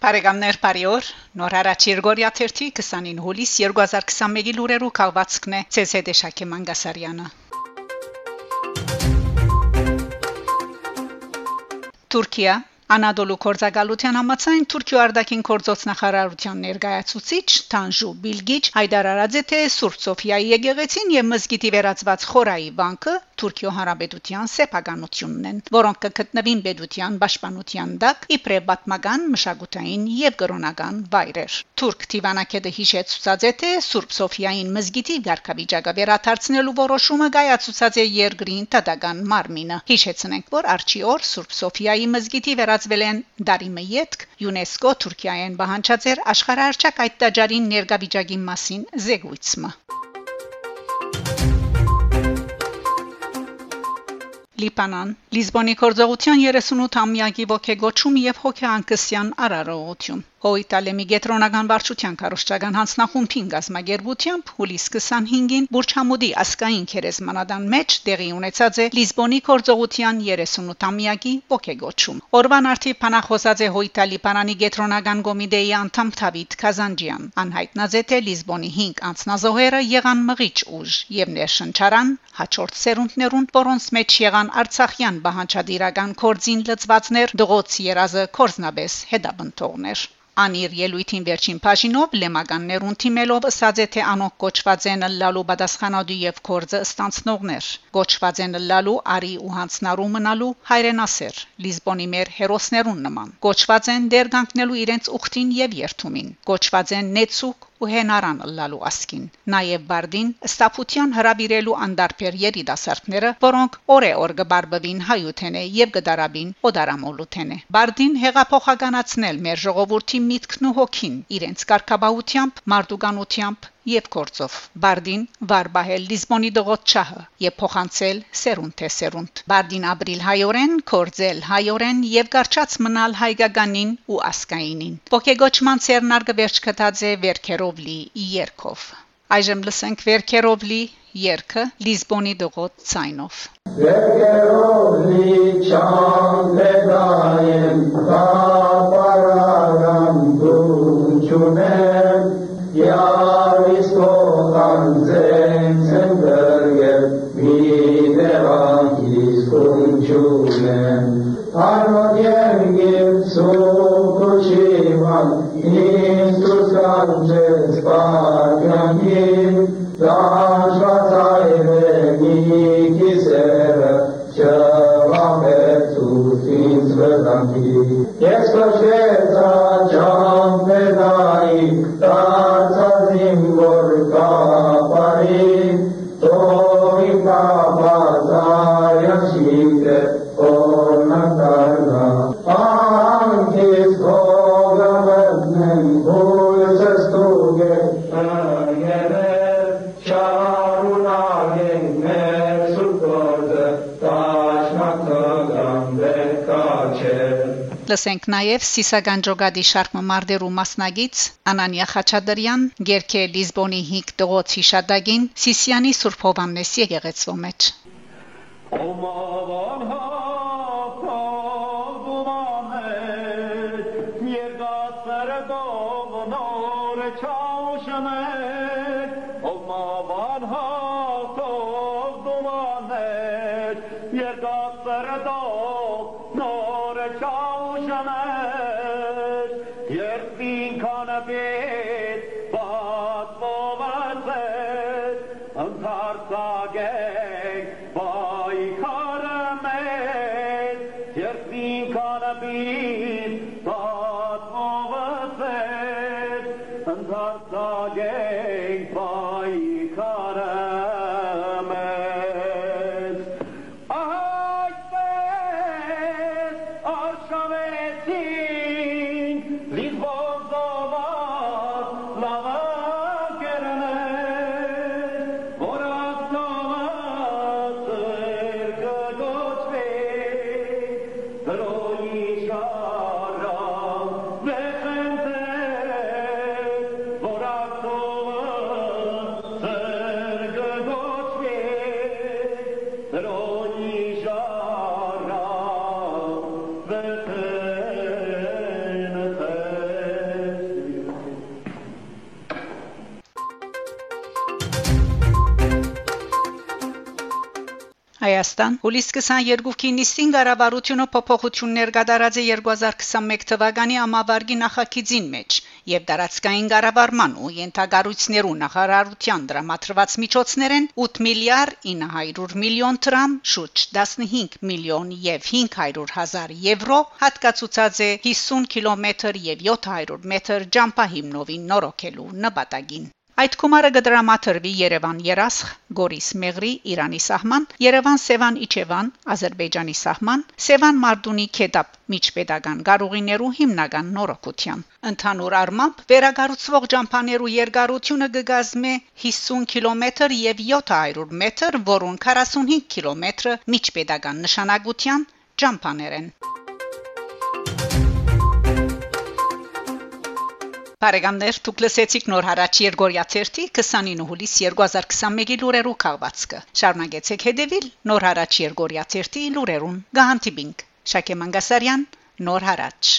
Բարեկամներ բարիօր նոր հարաճ Երգորիա 30 29 հուլիս 2021-ի լուրերով քաղվածքն է ՑՍԴ Շակե Մանգասարյանը Թուրքիա. Անադոլու կորզակալության համաձայն Թուրքիո արդակին կորձոցնախարարության ներկայացուցիչ Տանժու Բիլգիչ հայտարարած է թե Սուրբ Սոֆիայի եկեղեցին եւ մզգիտի վերածված խորայի բանկը Թուրքիո Հանրապետության սեփականությունն են, որոնք կգտնվին Բեդության պաշտպանության տակ իբրև պատմական, մշակութային եւ կրոնական վայրեր։ Թուրք Տիվանակեդը հիշեցուցած է թե Սուրբ Սոֆիային մզգիտի ղարքավիճակը վերաթարցնելու որոշումը կայացուցած է երկրին տտական մարմինը։ Հիշեցնենք, որ արչի օր Սուրբ Սոֆիայի մզգիտի վերածվել են դարիմը յետք ՅՈՒՆԵՍԿՕ Թուրքիայեն բանջած էր աշխարհարչակ այդ տաճարին ներգավիճակի մասին զեկույցը։ Լիբանան Լիզբոնի կորձողության 38-ամյակի ողեգոճում եւ հոգեանկսյան արարողություն Հոյտալեմի գետրոնական վարչության կարոշչական հանձնախումբին գազմագերբությամբ հուլիս 25-ին Բուրչամուդի ասկային քերեսմանադան մեջ տեղի ունեցած է Լիզբոնի կորձողության 38-ամյակի ողեգոճում։ Օրվան արդի փանախոսած է Հոյտալի Պանանի գետրոնական կոմիտեի անդամ Թավիթ Կազանջյան։ Անհայտնած է թե Լիզբոնի 5 անձնազոհերը եղան մղիչ ուժ եւ ներշնչարան հաջորդ սերունդներուն, որոնց մեջ եղան Արցախյան բահանջադիրական կորձին լծվածներ, դղոց երազը կորզնաբես հետաբնթողներ Անիր ելույթին վերջին բաժինով լեմականներուն թիմելով ասաց է թե անոնք կոչված են լալու պատասխանատու եւ կորձը ստանցնողներ կոչված են լալու արի ու հանցնարու մնալու հայրենասեր լիզբոնի մեր հերոսներուն նման կոչված են դեր կանգնելու իրենց ուխտին եւ երթումին կոչված են նեցուկ ու հենարան լալու ասկին նաև բարդին ստապության հրավիրելու անդարբեր երիտասարդները որոնք օրե-օր գբարբվին հայութենե եւ գդարաբին օդարամոլութենե բարդին հեղափոխականացնել մեր ժողովրդի միտքն ու հոգին իրենց կարգաբահությամբ մարդուկանությամբ եւ կորցով բարդին վարբահել լիզբոնի դողոց չահը եւ փոխանցել սերունդ թե սերունդ բարդին ապրիլ հայորեն կորձել հայորեն եւ կարճած մնալ հայկականին ու ասկայինին ոգեգոճման ցերնարգը վերջ կտած է վերքերովլի երկով այժմ լսենք վերքերովլի երկը լիզբոնի դողոց ցայնով Վերքերովլի չանդեդայեն կապարարան kunchunen Arnodiergim sukuchivan Intus kanches pagyangim Dashvatayve nikisere Şevamet sutin zvedangi Yes, Koshveta, Jam Vedai, Լսենք նաև Սիսագան Ջոգադի շարքը մարդերու մասնագից Անանիա Խաչադրյան, Գերքե Լիզբոնի 5 դողոց հիշադակին Սիսյանի Սուրբ Հովաննեսի եկեղեցու մեջ։ Օմավան հա Çavşamet անհատով դումաներ, երկար սրտով նորը չավուշաներ, երբ ինքանը պետ բատվով ասեր, ընդարձագեք բայ խարը մեզ, երբ ինքանը պետ Հայաստան. Հուլիս 22-ի նիստին կառավարությունը փոփոխություններ կատարած է 2021 թվականի ամավարգի նախագծին մեջ եւ դարածքային կառավարման ու յենթագարույցներու նախարարության դրամատրված միջոցներեն 8 միլիարդ 900 միլիոն դրամ շուտ 15 միլիոն եւ 500 հազար եվրո հատկացուցած է 50 կիլոմետր եւ 700 մետր ջամփահիմնովին նորոգելու նպատակին Այդ կոմարը գդրամաթրվի Երևան Երասխ, Գորիս Մեղրի, Իրանի սահման, Երևան Սևան Իջևան, Ադրբեջանի սահման, Սևան Մարդունի Քեդապ միջպետական գարուղիներու հիմնական նորոգության։ Ընդհանուր առմամբ վերագառուցվող ջամփաներու երկարությունը կգազմե 50 կիլոմետր եւ 700 մետր, որոնք 45 կիլոմետրը միջպետական նշանակության ջամփաներ են։ Բարեկամներ, դուք լսեցիք նոր հարաճ Երգորիա 29 հուլիս 2021-ի լուրերու քաղվածքը։ Շարունակեցեք հետևել նոր հարաճ Երգորիա 30 լուրերուն։ Գահանտիբինգ Շակե Մանգասարյան, նոր հարաճ։